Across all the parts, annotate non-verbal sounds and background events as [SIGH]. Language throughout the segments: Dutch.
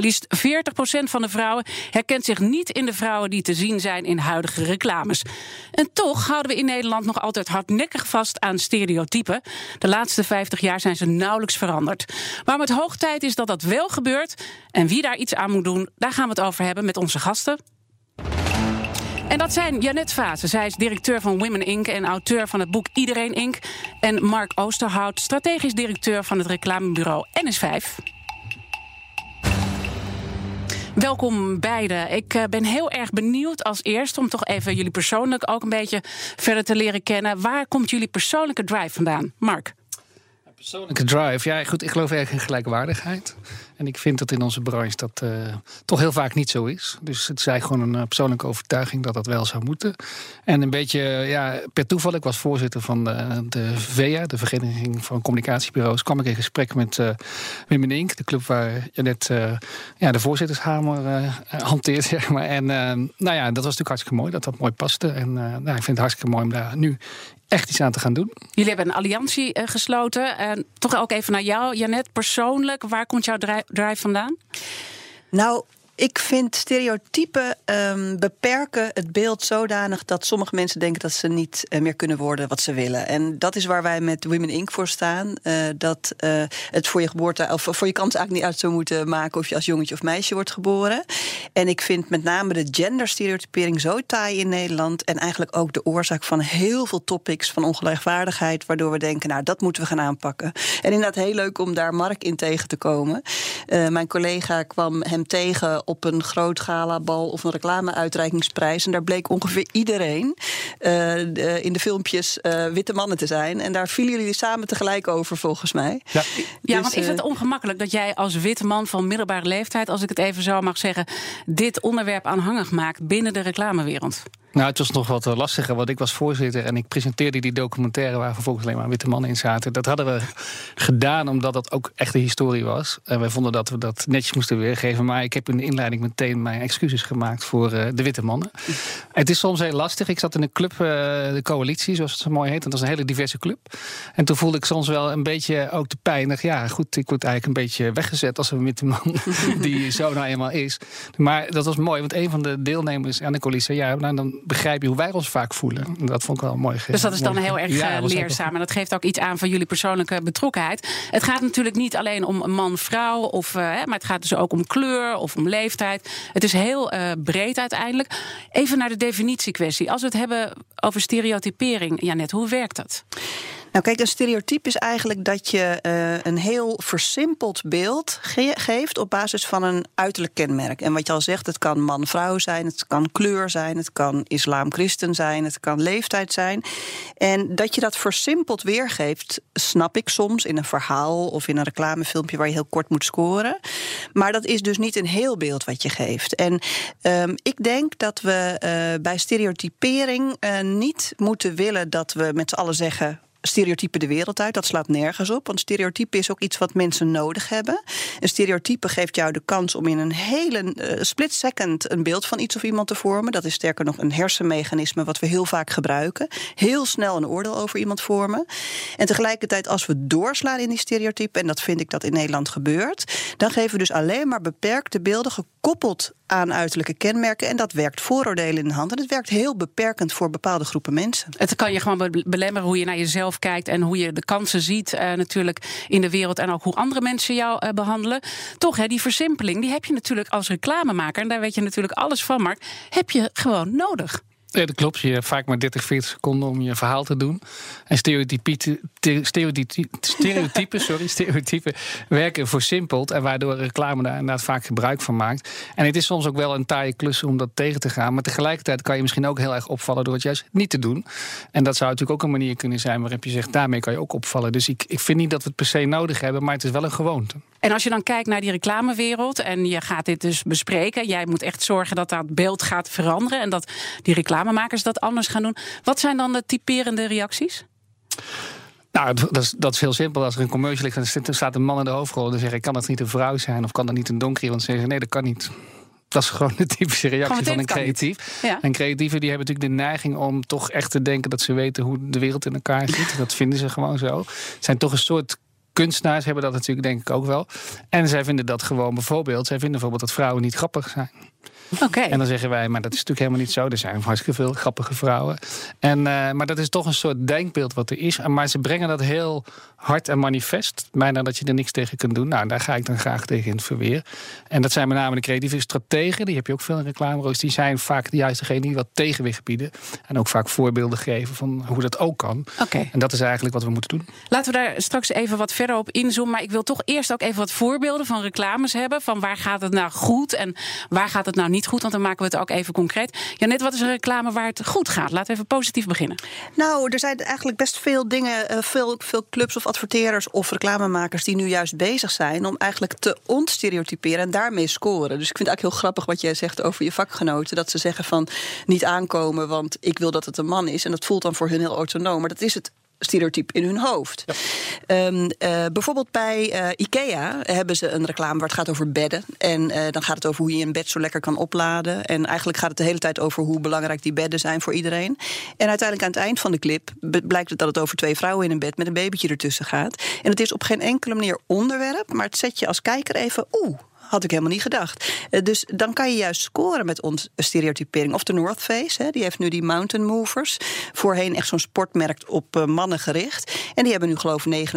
Maar liefst 40% van de vrouwen herkent zich niet in de vrouwen die te zien zijn in huidige reclames. En toch houden we in Nederland nog altijd hardnekkig vast aan stereotypen. De laatste 50 jaar zijn ze nauwelijks veranderd. Waarom het hoog tijd is dat dat wel gebeurt en wie daar iets aan moet doen, daar gaan we het over hebben met onze gasten. En dat zijn Janet Vase. Zij is directeur van Women Inc. en auteur van het boek Iedereen Inc. En Mark Oosterhout, strategisch directeur van het reclamebureau NS5. Welkom beiden. Ik eh, ben heel erg benieuwd als eerste om toch even jullie persoonlijk ook een beetje verder te leren kennen. Waar komt jullie persoonlijke drive vandaan? Mark. Persoonlijke drive. Ja, goed, ik geloof erg in gelijkwaardigheid. En ik vind dat in onze branche dat uh, toch heel vaak niet zo is. Dus het is eigenlijk gewoon een uh, persoonlijke overtuiging dat dat wel zou moeten. En een beetje, ja, per toeval, ik was voorzitter van de, de VEA, de Vereniging van Communicatiebureaus, kwam ik in gesprek met uh, Wim Ink, de club waar je net ja, de voorzittershamer hanteert, [LAUGHS] zeg maar. En nou ja, dat was natuurlijk hartstikke mooi, dat dat mooi paste. En nou, ik vind het hartstikke mooi om daar nu echt iets aan te gaan doen. Jullie hebben een alliantie uh, gesloten. En toch ook even naar jou, Janet, persoonlijk. Waar komt jouw drive vandaan? Nou, ik vind stereotypen um, beperken het beeld zodanig dat sommige mensen denken dat ze niet uh, meer kunnen worden wat ze willen. En dat is waar wij met Women Inc. voor staan. Uh, dat uh, het voor je geboorte of voor je kans eigenlijk niet uit zou moeten maken of je als jongetje of meisje wordt geboren. En ik vind met name de genderstereotypering zo taai in Nederland. En eigenlijk ook de oorzaak van heel veel topics van ongelijkwaardigheid. Waardoor we denken, nou, dat moeten we gaan aanpakken. En inderdaad heel leuk om daar Mark in tegen te komen. mijn collega kwam hem tegen op een groot galabal of een reclameuitreikingsprijs. En daar bleek ongeveer iedereen uh, in de filmpjes uh, witte mannen te zijn. En daar vielen jullie samen tegelijk over, volgens mij. Ja, ja dus, want is het ongemakkelijk dat jij als witte man van middelbare leeftijd, als ik het even zo mag zeggen, dit onderwerp aanhangig maakt binnen de reclamewereld? Nou, het was nog wat eh, lastiger, want ik was voorzitter en ik presenteerde die documentaire waar vervolgens alleen maar witte mannen in zaten. Dat hadden we [LAUGHS] gedaan omdat dat ook echt de historie was. En wij vonden dat we dat netjes moesten weergeven. Maar ik heb in de inleiding meteen mijn excuses gemaakt voor uh, de witte mannen. Het is soms heel lastig. Ik zat in een club, uh, de coalitie, zoals het zo mooi heet. En dat is een hele diverse club. En toen voelde ik soms wel een beetje ook de pijnig. Ja, goed, ik word eigenlijk een beetje weggezet als een witte man [LAUGHS] die zo nou eenmaal is. Maar dat was mooi, want een van de deelnemers aan de coalitie zei: ja, nou dan begrijp je hoe wij ons vaak voelen. Dat vond ik wel mooi. Dus dat is dan heel erg ja, leerzaam. En dat geeft ook iets aan van jullie persoonlijke betrokkenheid. Het gaat natuurlijk niet alleen om man-vrouw, of, uh, maar het gaat dus ook om kleur of om leeftijd. Het is heel uh, breed uiteindelijk. Even naar de definitiekwestie. Als we het hebben over stereotypering, Janet, hoe werkt dat? Nou, kijk, een stereotype is eigenlijk dat je uh, een heel versimpeld beeld ge geeft op basis van een uiterlijk kenmerk. En wat je al zegt, het kan man-vrouw zijn, het kan kleur zijn, het kan islam-christen zijn, het kan leeftijd zijn. En dat je dat versimpeld weergeeft, snap ik soms in een verhaal of in een reclamefilmpje waar je heel kort moet scoren. Maar dat is dus niet een heel beeld wat je geeft. En um, ik denk dat we uh, bij stereotypering uh, niet moeten willen dat we met z'n allen zeggen stereotype de wereld uit. Dat slaat nergens op. Want stereotype is ook iets wat mensen nodig hebben. Een stereotype geeft jou de kans om in een hele uh, split second een beeld van iets of iemand te vormen. Dat is sterker nog een hersenmechanisme wat we heel vaak gebruiken. Heel snel een oordeel over iemand vormen. En tegelijkertijd, als we doorslaan in die stereotype, en dat vind ik dat in Nederland gebeurt, dan geven we dus alleen maar beperkte beelden gekoppeld aan uiterlijke kenmerken. En dat werkt vooroordelen in de hand. En het werkt heel beperkend voor bepaalde groepen mensen. Het kan je gewoon belemmeren hoe je naar jezelf kijkt en hoe je de kansen ziet uh, natuurlijk in de wereld en ook hoe andere mensen jou uh, behandelen. Toch, hè, die versimpeling, die heb je natuurlijk als reclamemaker, en daar weet je natuurlijk alles van, Mark, heb je gewoon nodig. Ja, dat klopt. Je hebt vaak maar 30, 40 seconden om je verhaal te doen. En stereotypen, stereotypen, [LAUGHS] sorry, stereotypen werken versimpeld. En waardoor reclame daar inderdaad vaak gebruik van maakt. En het is soms ook wel een taaie klus om dat tegen te gaan. Maar tegelijkertijd kan je misschien ook heel erg opvallen door het juist niet te doen. En dat zou natuurlijk ook een manier kunnen zijn waarop je zegt, daarmee kan je ook opvallen. Dus ik, ik vind niet dat we het per se nodig hebben, maar het is wel een gewoonte. En als je dan kijkt naar die reclamewereld en je gaat dit dus bespreken, jij moet echt zorgen dat dat beeld gaat veranderen en dat die reclamemakers dat anders gaan doen. Wat zijn dan de typerende reacties? Nou, dat is, dat is heel simpel. Als er een commercial ligt en er staat een man in de hoofdrol, dan zeg ik: kan dat niet een vrouw zijn of kan dat niet een donkere? Want ze zeggen: nee, dat kan niet. Dat is gewoon de typische reactie van een creatief. Ja. En creatieven die hebben natuurlijk de neiging om toch echt te denken dat ze weten hoe de wereld in elkaar zit. dat vinden ze gewoon zo. Het zijn toch een soort kunstenaars hebben dat natuurlijk denk ik ook wel. En zij vinden dat gewoon bijvoorbeeld, zij vinden bijvoorbeeld dat vrouwen niet grappig zijn. Oké. En dan zeggen wij, maar dat is natuurlijk helemaal niet zo. Er zijn hartstikke veel grappige vrouwen. En, uh, maar dat is toch een soort denkbeeld wat er is. Maar ze brengen dat heel hard en manifest. Bijna dat je er niks tegen kunt doen. Nou, daar ga ik dan graag tegen in het verweer. En dat zijn met name de creatieve strategen. Die heb je ook veel in reclameroos. Die zijn vaak juist degene die wat tegenwicht bieden. En ook vaak voorbeelden geven van hoe dat ook kan. Oké. En dat is eigenlijk wat we moeten doen. Laten we daar straks even wat verder op inzoomen. Maar ik wil toch eerst ook even wat voorbeelden van reclames hebben. Van waar gaat het nou goed en waar gaat het nou niet goed? Want dan maken we het ook even concreet. Ja, net wat is een reclame waar het goed gaat? Laten we even positief beginnen. Nou, er zijn eigenlijk best veel dingen, eh, veel, veel clubs of adverteerders of reclamemakers die nu juist bezig zijn om eigenlijk te ontstereotyperen en daarmee scoren. Dus ik vind het eigenlijk heel grappig wat jij zegt over je vakgenoten. Dat ze zeggen van niet aankomen, want ik wil dat het een man is. En dat voelt dan voor hun heel autonoom. Maar dat is het stereotype in hun hoofd. Ehm, eh, bijvoorbeeld bij uh, IKEA hebben ze een reclame waar het gaat over bedden. En uh, dan gaat het over hoe je een bed zo lekker kan opladen. En eigenlijk gaat het de hele tijd over hoe belangrijk die bedden zijn voor iedereen. En uiteindelijk aan het eind van de clip blijkt het dat het over twee vrouwen in een bed met een babytje ertussen gaat. En het is op geen enkele manier onderwerp, maar het zet je als kijker even, oeh, had ik helemaal niet gedacht. Uh, dus dan kan je juist scoren met ons stereotypering. Of de North Face, hè, die heeft nu die Mountain Movers. Voorheen echt zo'n sportmerk op uh, mannen gericht. En die hebben nu geloof ik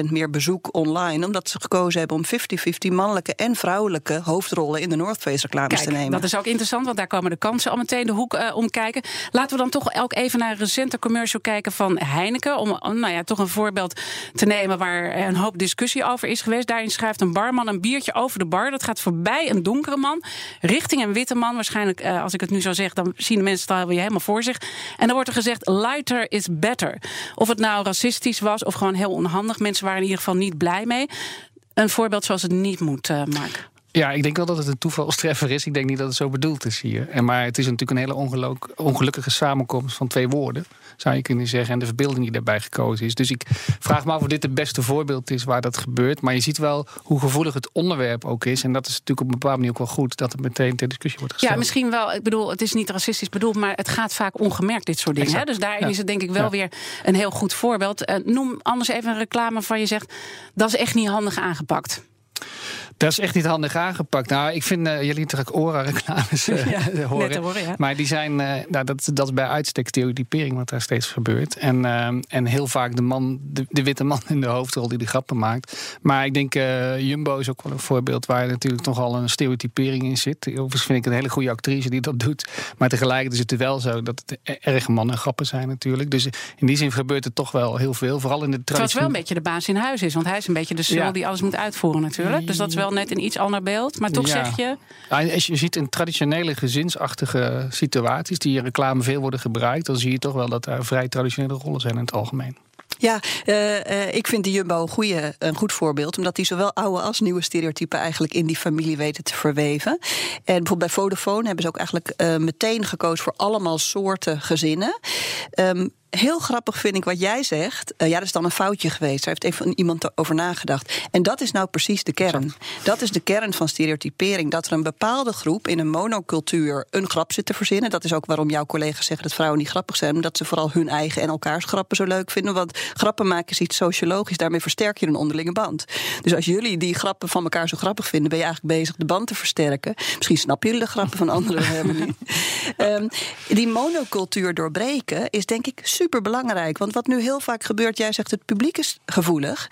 39% meer bezoek online. Omdat ze gekozen hebben om 50-50 mannelijke en vrouwelijke hoofdrollen in de North Face reclames te nemen. Dat is ook interessant, want daar komen de kansen al meteen de hoek uh, om kijken. Laten we dan toch ook even naar een recente commercial kijken van Heineken. Om nou ja, toch een voorbeeld te nemen waar een hoop discussie over is geweest. Daarin schrijft een barman een biertje over de bar dat gaat voorbij een donkere man, richting een witte man. Waarschijnlijk, uh, als ik het nu zo zeg, dan zien de mensen het alweer helemaal voor zich. En dan wordt er gezegd: lighter is better. Of het nou racistisch was of gewoon heel onhandig. Mensen waren in ieder geval niet blij mee. Een voorbeeld zoals het niet moet, uh, Mark. Ja, ik denk wel dat het een toevalstreffer is. Ik denk niet dat het zo bedoeld is hier. En maar het is natuurlijk een hele ongelukkige samenkomst van twee woorden, zou je kunnen zeggen. En de verbeelding die daarbij gekozen is. Dus ik vraag me af of dit het beste voorbeeld is waar dat gebeurt. Maar je ziet wel hoe gevoelig het onderwerp ook is. En dat is natuurlijk op een bepaalde manier ook wel goed dat het meteen ter discussie wordt gesteld. Ja, misschien wel. Ik bedoel, het is niet racistisch bedoeld, maar het gaat vaak ongemerkt, dit soort dingen. Hè? Dus daarin ja. is het denk ik wel ja. weer een heel goed voorbeeld. Uh, noem anders even een reclame van je zegt, dat is echt niet handig aangepakt. Dat is echt niet handig aangepakt. Nou, ik vind uh, jullie toch [LAUGHS] Ora-reclames uh, ja, [LAUGHS] horen. horen ja. Maar die zijn, uh, nou, dat, dat is bij uitstek stereotypering wat daar steeds gebeurt. En, en heel vaak de man, de, de, witte man in de hoofdrol die de grappen maakt. Maar ik denk, Jumbo is ook wel een voorbeeld waar natuurlijk nogal een stereotypering in zit. Overigens vind ik een hele goede actrice die dat doet. Maar tegelijkertijd is het wel zo dat het erg mannengrappen zijn natuurlijk. Dus in die zin gebeurt er toch wel heel veel. Vooral in de traditie. Terwijl het wel een beetje de baas in huis is. Want hij is een beetje de sul ja. die alles moet uitvoeren natuurlijk. Dus dat is wel net een iets ander beeld. Maar toch ja. zeg je. Ja, als je ziet in traditionele gezinsachtige situaties die in reclame veel worden gebruikt, dan zie je toch wel dat daar vrij traditionele rollen zijn in het algemeen. Ja, uh, uh, ik vind de Jumbo een, goeie, een goed voorbeeld. Omdat die zowel oude als nieuwe stereotypen eigenlijk in die familie weten te verweven. En bijvoorbeeld bij Vodafone hebben ze ook eigenlijk uh, meteen gekozen voor allemaal soorten gezinnen. Um, heel grappig vind ik wat jij zegt. Uh, ja, dat is dan een foutje geweest. Daar heeft even iemand over nagedacht. En dat is nou precies de kern. Dat is de kern van stereotypering. Dat er een bepaalde groep in een monocultuur een grap zit te verzinnen. Dat is ook waarom jouw collega's zeggen dat vrouwen niet grappig zijn. Omdat ze vooral hun eigen en elkaars grappen zo leuk vinden. Want grappen maken is iets sociologisch. Daarmee versterk je een onderlinge band. Dus als jullie die grappen van elkaar zo grappig vinden, ben je eigenlijk bezig de band te versterken. Misschien snappen jullie de grappen van anderen [LAUGHS] helemaal niet. Um, die monocultuur doorbreken is denk ik super belangrijk. Want wat nu heel vaak gebeurt, jij zegt het publiek is gevoelig.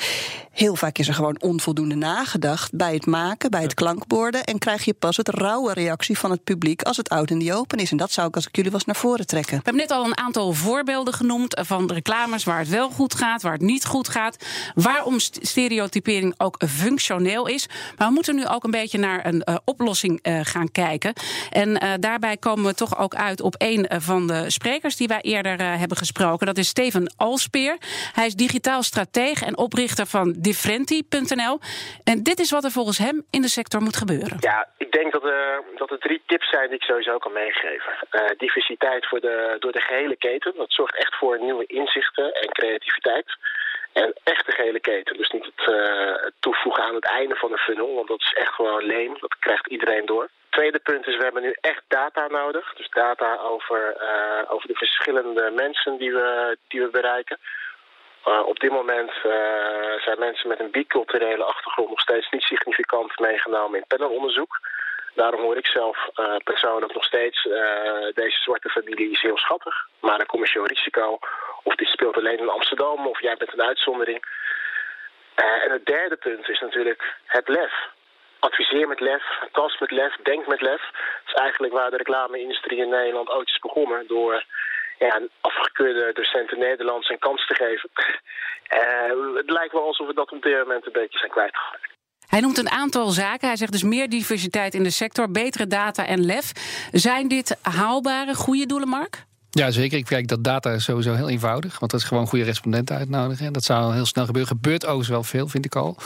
Heel vaak is er gewoon onvoldoende nagedacht bij het maken, bij het klankborden. En krijg je pas het rauwe reactie van het publiek als het oud in die open is. En dat zou ik als ik jullie was naar voren trekken. We hebben net al een aantal voorbeelden genoemd van reclames waar het wel goed gaat, waar het niet goed gaat. Waarom stereotypering ook functioneel is. Maar we moeten nu ook een beetje naar een uh, oplossing uh, gaan kijken. En uh, daarbij komen we toch ook uit op een van de sprekers die wij eerder hebben gesproken. Dat is Steven Alspeer. Hij is digitaal stratege en oprichter van Differenti.nl. En dit is wat er volgens hem in de sector moet gebeuren. Ja, ik denk dat er, dat er drie tips zijn die ik sowieso kan meegeven. Uh, diversiteit voor de, door de gehele keten. Dat zorgt echt voor nieuwe inzichten en creativiteit. En echt de gehele keten. Dus niet het, uh, het toevoegen aan het einde van de funnel. Want dat is echt gewoon leem. Dat krijgt iedereen door tweede punt is, we hebben nu echt data nodig. Dus data over, uh, over de verschillende mensen die we, die we bereiken. Op dit moment zijn mensen met een biculturele achtergrond nog steeds niet significant meegenomen in panelonderzoek. Daarom hoor ik zelf persoonlijk nog steeds deze zwarte familie is heel schattig, maar een commercieel risico. Of dit speelt alleen in Amsterdam of jij bent een uitzondering. en het derde punt is natuurlijk het lef adviseer met lef, tast met lef, denk met lef. Dat is eigenlijk waar de reclame-industrie in Nederland ooit is begonnen. Door ja, afgekeurde docenten Nederlands een kans te geven. uh, [LAUGHS] het lijkt wel alsof we dat op dit moment een beetje zijn kwijtgeraakt. Hij noemt een aantal zaken. Hij zegt dus meer diversiteit in de sector, betere data en lef. Zijn dit haalbare, goede doelen, Mark? Ja, zeker. Ik kijk dat data sowieso heel eenvoudig. Want dat is gewoon goede respondenten uitnodigen. Dat zou heel snel gebeuren. Gebeurt overigens wel veel, vind ik al.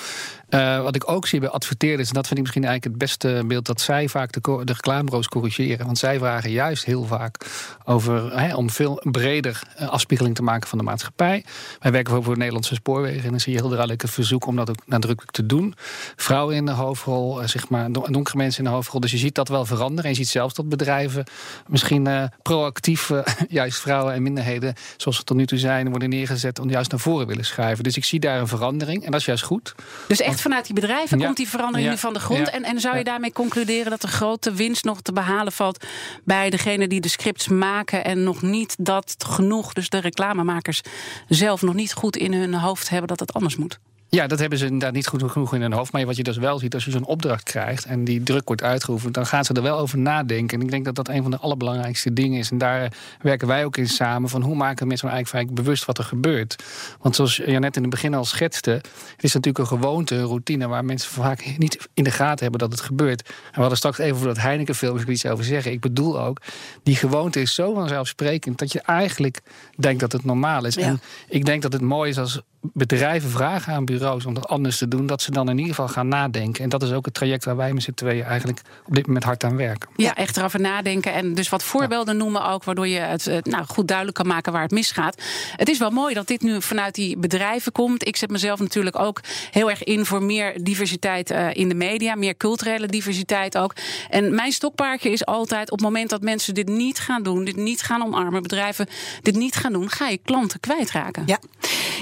Uh, wat ik ook zie bij adverteerders, en dat vind ik misschien eigenlijk het beste beeld, dat zij vaak de, de corrigeren. Want zij vragen juist heel vaak over, hè, om veel breder uh, afspiegeling te maken van de maatschappij. Wij werken voor de Nederlandse spoorwegen en dan zie je heel duidelijk een verzoek om dat ook nadrukkelijk te doen. Vrouwen in de hoofdrol, uh, zeg maar, donkere mensen in de hoofdrol. Dus je ziet dat wel veranderen. En je ziet zelfs dat bedrijven misschien proactief [LAUGHS] juist vrouwen en minderheden, zoals we tot nu toe zijn, worden neergezet om juist naar voren willen schuiven. Dus ik zie daar een verandering en dat is juist goed. Dus echt vanuit die bedrijven komt die verandering nu van de grond. En, en zou je daarmee concluderen dat de grote winst nog te behalen valt bij degene die de scripts maken en nog niet dat genoeg, dus de reclamemakers zelf nog niet goed in hun hoofd hebben dat het anders moet? Ja, dat hebben ze inderdaad niet goed genoeg in hun hoofd. Maar wat je dus wel ziet, als je zo'n opdracht krijgt en die druk wordt uitgeoefend, dan gaan ze er wel over nadenken. En ik denk dat dat een van de allerbelangrijkste dingen is. En daar werken wij ook in samen. Van hoe maken mensen nou eigenlijk bewust wat er gebeurt? Want zoals je net in het begin al schetste, het is natuurlijk een gewoonte, een routine waar mensen vaak niet in de gaten hebben dat het gebeurt. En we hadden straks even voor dat Heineken-film iets over zeggen. Ik bedoel ook, die gewoonte is zo vanzelfsprekend dat je eigenlijk denkt dat het normaal is. En ik denk dat het mooi is als bedrijven vragen aan bureaus om dat anders te doen, dat ze dan in ieder geval gaan nadenken. En dat is ook het traject waar wij met z'n tweeën eigenlijk op dit moment hard aan werken. Ja, echt erover nadenken en dus wat voorbeelden noemen ook, waardoor je het nou, goed duidelijk kan maken waar het misgaat. Het is wel mooi dat dit nu vanuit die bedrijven komt. Ik zet mezelf natuurlijk ook heel erg in voor meer diversiteit uh, in de media, meer culturele diversiteit ook. En mijn stokpaardje is altijd op het moment dat mensen dit niet gaan doen, dit niet gaan omarmen, bedrijven dit niet gaan doen, ga je klanten kwijtraken. Ja,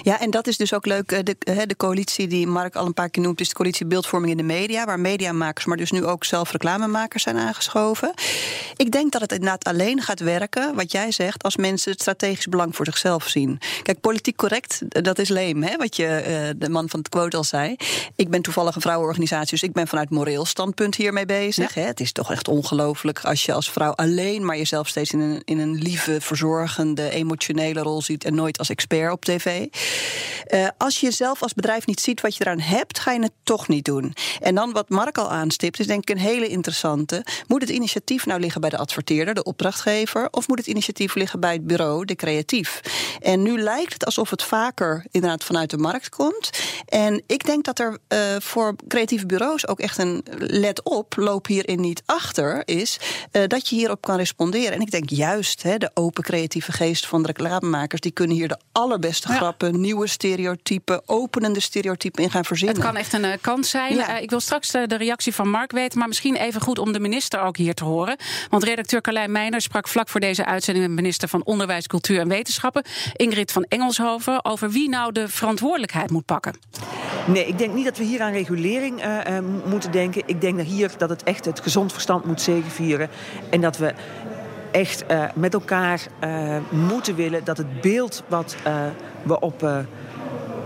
ja en dat is dus ook leuk. Eh, de, de coalitie die Mark al een paar keer noemt, is de coalitie Beeldvorming in de Media. Waar mediamakers, maar dus nu ook zelf reclamemakers zijn aangeschoven. Ik denk dat het inderdaad alleen gaat werken, wat jij zegt, als mensen het strategisch belang voor zichzelf zien. Kijk, politiek correct, dat is leem, hè, wat je, uh, de man van het quote al zei. Ik ben toevallig een vrouwenorganisatie, dus ik ben vanuit moreel standpunt hiermee bezig. Ja. Hè. Het is toch echt ongelooflijk als je als vrouw alleen maar jezelf steeds in een, in een lieve, verzorgende, emotionele rol ziet en nooit als expert op tv. Uh, als je zelf als bedrijf niet ziet wat je eraan hebt, ga je het toch niet doen. En dan wat Mark al aanstipt, is denk ik een hele interessante. Moet het initiatief nou liggen bij de adverteerder, de opdrachtgever, of moet het initiatief liggen bij het bureau, de creatief? En nu lijkt het alsof het vaker inderdaad vanuit de markt komt. En ik denk dat er uh, voor creatieve bureaus ook echt een let op, loop hierin niet achter, is uh, dat je hierop kan responderen. En ik denk juist hè, de open creatieve geest van de reclamemakers, die kunnen hier de allerbeste ja. grappen, nieuwe stereotypen, openende stereotypen in gaan verzinnen. Het kan echt een uh, kans zijn. Ja. Uh, ik wil straks de, de, reactie van Mark weten, maar misschien even goed om de minister ook hier te horen. Want redacteur Carlijn Meijner sprak vlak voor deze uitzending met minister van Onderwijs, Cultuur en Wetenschappen, Ingrid van Engelshoven, over wie nou de verantwoordelijkheid moet pakken. Nee, ik denk niet dat we hier aan regulering uh, moeten denken. Ik denk dat hier dat het echt het gezond verstand moet zegenvieren. En dat we echt uh, met elkaar uh, moeten willen dat het beeld wat uh, we op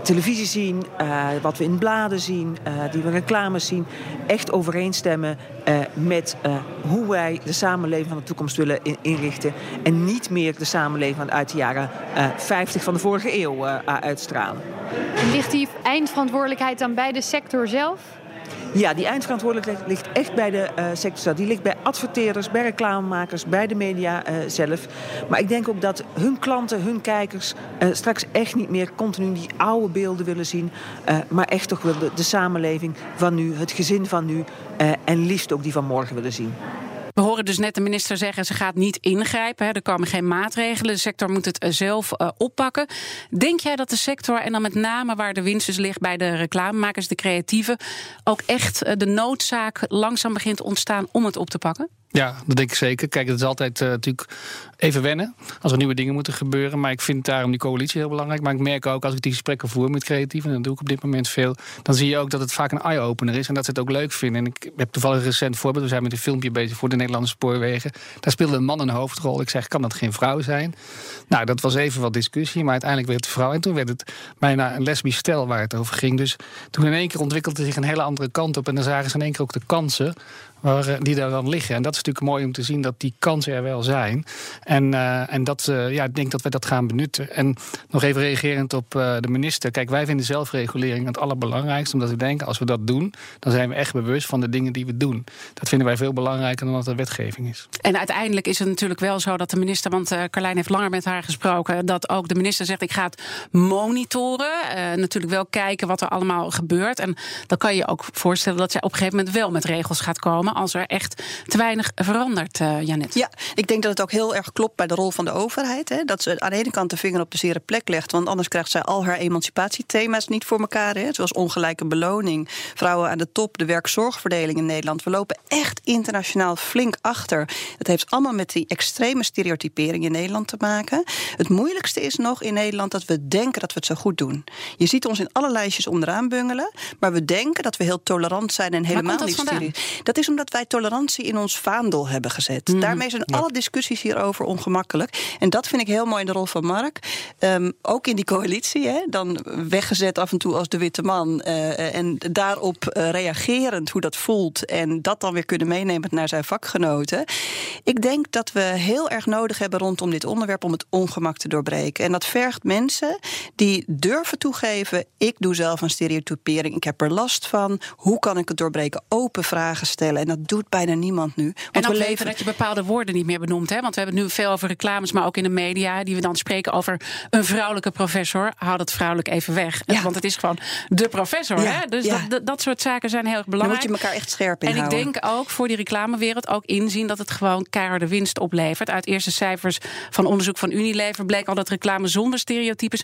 televisie zien, uh, wat we in bladen zien, uh, die we reclames zien, echt overeenstemmen uh, met hoe wij de samenleving van de toekomst willen in inrichten. En niet meer de samenleving uit de jaren 50 van de vorige eeuw uitstralen. Ligt die eindverantwoordelijkheid dan bij de sector zelf? Ja, die eindverantwoordelijkheid ligt echt bij de uh, sector. Die ligt bij adverteerders, bij reclamemakers, bij de media uh, zelf. Maar ik denk ook dat hun klanten, hun kijkers... Uh, straks echt niet meer continu die oude beelden willen zien... maar echt toch wel de, de, samenleving van nu, het gezin van nu... en liefst ook die van morgen willen zien. We horen dus net de minister zeggen, ze gaat niet ingrijpen. Hè. Er komen geen maatregelen. De sector moet het zelf uh, oppakken. Denk jij dat de sector, en dan met name waar de winst dus ligt bij de reclamemakers, de creatieven, ook echt uh, de noodzaak langzaam begint te ontstaan om het op te pakken? Ja, dat denk ik zeker. Kijk, het is altijd uh, natuurlijk even wennen als er nieuwe dingen moeten gebeuren. Maar ik vind daarom die coalitie heel belangrijk. Maar ik merk ook als ik die gesprekken voer met creatieven, en dat doe ik op dit moment veel, dan zie je ook dat het vaak een eye-opener is en dat ze het ook leuk vinden. En ik heb toevallig een recent voorbeeld. We zijn met een filmpje bezig voor de Nederlandse spoorwegen. Daar speelde een man een hoofdrol. Ik zeg, kan dat geen vrouw zijn? Nou, dat was even wat discussie, maar uiteindelijk werd het vrouw. En toen werd het bijna een lesbisch stel waar het over ging. Dus toen in één keer ontwikkelde zich een hele andere kant op. En dan zagen ze in één keer ook de kansen waar, eh, die daar dan liggen. En dat is natuurlijk mooi om te zien dat die kansen er wel zijn. En, uh, en dat, uh, ja, ik denk dat we dat gaan benutten. En nog even reagerend op uh, de minister. Kijk, wij vinden zelfregulering het allerbelangrijkste. Omdat we denken, als we dat doen, dan zijn we echt bewust van de dingen die we doen. Dat vinden wij veel belangrijker dan dat er wetgeving is. En uiteindelijk is het natuurlijk wel zo dat de minister, want Carlijn heeft langer met haar gesproken, dat ook de minister zegt: ik ga het monitoren. natuurlijk wel kijken wat er allemaal gebeurt. En dan kan je ook voorstellen dat zij op een gegeven moment wel met regels gaat komen als er echt te weinig verandert, uh, Janet. Ja, ik denk dat het ook heel erg klopt bij de rol van de overheid. Hè, dat ze aan de ene kant de vinger op de zere plek legt. Want anders krijgt zij al haar emancipatiethema's niet voor elkaar. Hè, zoals ongelijke beloning, vrouwen aan de top, de werkzorgverdeling in Nederland. We lopen echt internationaal flink achter. Het heeft allemaal met die extreme stereotypering in Nederland te maken. Het moeilijkste is nog in Nederland dat we denken dat we het zo goed doen. Je ziet ons in alle lijstjes onderaan bungelen. Maar we denken dat we heel tolerant zijn en helemaal niet stereotyperen. Dat is omdat dat wij tolerantie in ons vaandel hebben gezet. Mhm. Daarmee zijn alle discussies hierover ongemakkelijk. En dat vind ik heel mooi in de rol van Mark. Um, ook in die coalitie, hè, dan weggezet af en toe als de witte man. Uh, en daarop uh, reagerend hoe dat voelt. En dat dan weer kunnen meenemen naar zijn vakgenoten. Ik denk dat we heel erg nodig hebben rondom dit onderwerp om het ongemak te doorbreken. En dat vergt mensen die durven toegeven: ik doe zelf een stereotypering, ik heb er last van. Hoe kan ik het doorbreken? Open vragen stellen. En dat doet bijna niemand nu. En dan we leven dat je bepaalde woorden niet meer benoemt. Hè? Want we hebben het nu veel over reclames, maar ook in de media. Die we dan spreken over een vrouwelijke professor. Houd het vrouwelijk even weg. Ja. Want het is gewoon de professor. hè? Dus dat, dat, soort zaken zijn heel erg belangrijk. Dan moet je elkaar echt scherp inhouden. En ik denk ook voor die reclamewereld ook inzien dat het gewoon keiharde winst oplevert. Uit eerste cijfers van onderzoek van Unilever bleek al dat reclame zonder stereotypes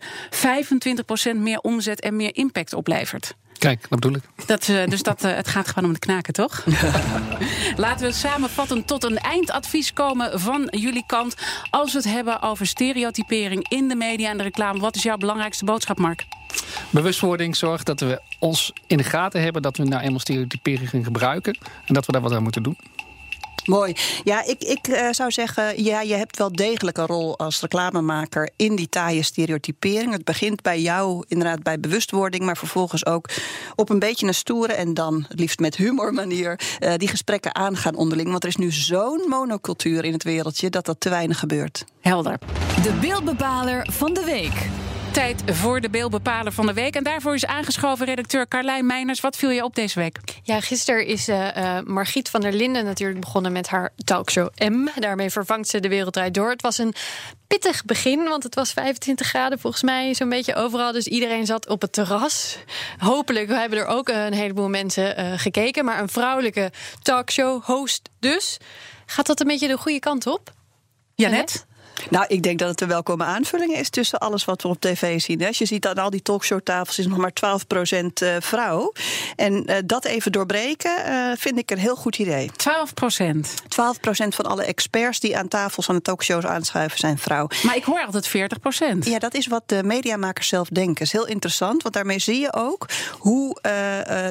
25% meer omzet en meer impact oplevert. Kijk, dat bedoel ik. Dat, uh, dus dat, uh, het gaat gewoon om de knaken, toch? [LAUGHS] Laten we samenvatten tot een eindadvies komen van jullie kant. Als we het hebben over stereotypering in de media en de reclame, wat is jouw belangrijkste boodschap, Mark? Bewustwording zorgt dat we ons in de gaten hebben dat we nou eenmaal stereotypering gebruiken en dat we daar wat aan moeten doen. Mooi. Ja, ik, ik uh, zou zeggen, ja, je hebt wel degelijk een rol als reclamemaker in die taaie stereotypering. Het begint bij jou inderdaad bij bewustwording, maar vervolgens ook op een beetje een stoere en dan het liefst met humor manier uh, die gesprekken aangaan onderling. Want er is nu zo'n monocultuur in het wereldje dat dat te weinig gebeurt. Helder. De beeldbepaler van de week tijd voor de beeldbepaler van de week. En daarvoor is aangeschoven redacteur Carlijn Meiners. Wat viel je op deze week? Ja, gisteren is uh, uh, Margriet van der Linden natuurlijk begonnen met haar talkshow M. Daarmee vervangt ze de wereldrijd door. Het was een pittig begin, want het was 25 graden volgens mij zo'n beetje overal. Dus iedereen zat op het terras. Hopelijk hebben er ook een heleboel mensen uh, gekeken. Maar een vrouwelijke talkshow host dus. Gaat dat een beetje de goede kant op? Janet? Nou, ik denk dat het een welkome aanvulling is tussen alles wat we op tv zien. Als je ziet aan al die talkshowtafels is nog maar 12% eh, vrouw. En uh, dat even doorbreken uh, vind ik een heel goed idee. 12%? 12% van alle experts die aan tafels aan de talkshows aanschuiven zijn vrouw. Maar ik hoor altijd 40%. Ja, dat is wat de mediamakers zelf denken. Dat is heel interessant, want daarmee zie je ook hoe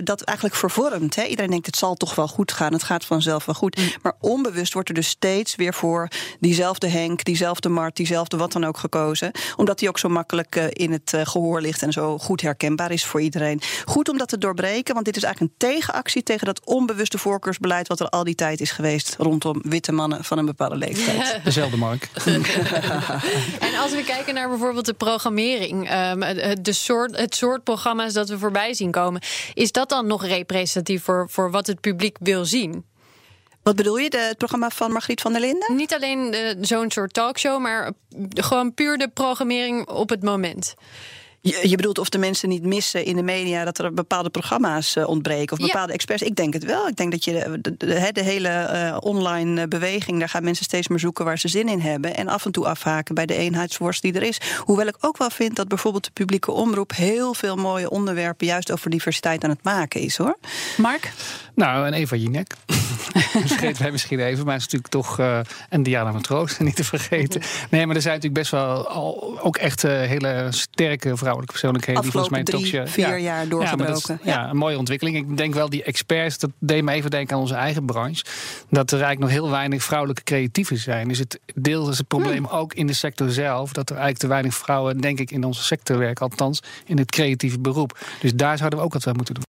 dat eigenlijk vervormt. Hè? Iedereen denkt het zal toch wel goed gaan, het gaat vanzelf wel goed. Mm. Maar onbewust wordt er dus steeds weer voor diezelfde Henk, diezelfde diezelfde Mart, diezelfde wat dan ook gekozen. Omdat die ook zo makkelijk uh, in het uh, gehoor ligt en zo goed herkenbaar is voor iedereen. Goed om dat te doorbreken, want dit is eigenlijk een tegenactie tegen dat onbewuste voorkeursbeleid wat er al die tijd is geweest rondom witte mannen van een bepaalde leeftijd. Dezelfde Mark. [LAUGHS] en als we kijken naar bijvoorbeeld de programmering, um, de soort, het soort programma's dat we voorbij zien komen, is dat dan nog representatief voor, voor wat het publiek wil zien? Wat bedoel je, de, het programma van Margriet van der Linden? Niet alleen zo'n soort talkshow, maar gewoon puur de programmering op het moment. Je, je, bedoelt of de mensen niet missen in de media dat er bepaalde programma's uh, ontbreken of bepaalde experts? Ik denk het wel. Ik denk dat je de, de, de hele uh, online eh, beweging, daar gaan mensen steeds meer zoeken waar ze zin in hebben. En af en toe afhaken bij de eenheidsworst die er is. Hoewel ik ook wel vind dat bijvoorbeeld de publieke omroep heel veel mooie onderwerpen juist over diversiteit aan het maken is hoor. Mark? Nou, en Eva Jinek. [LAUGHS] vergeten wij misschien even, maar het is natuurlijk toch. Uh, en Diana Matroos, [LAUGHS] niet te vergeten. Nee, maar er zijn natuurlijk best wel al, ook echt uh, hele sterke vrouwelijke persoonlijkheden. die volgens mij toch, vier ja, jaar doorgebroken. Ja, ja, een mooie ontwikkeling. Ik denk wel die experts, dat deed me even denken aan onze eigen branche. Dat er eigenlijk nog heel weinig vrouwelijke creatieven zijn. Dus het deel is het probleem hmm. ook in de sector zelf. Dat er eigenlijk te weinig vrouwen, denk ik, in onze sector werken. Althans, in het creatieve beroep. Dus daar zouden we ook wat aan moeten doen.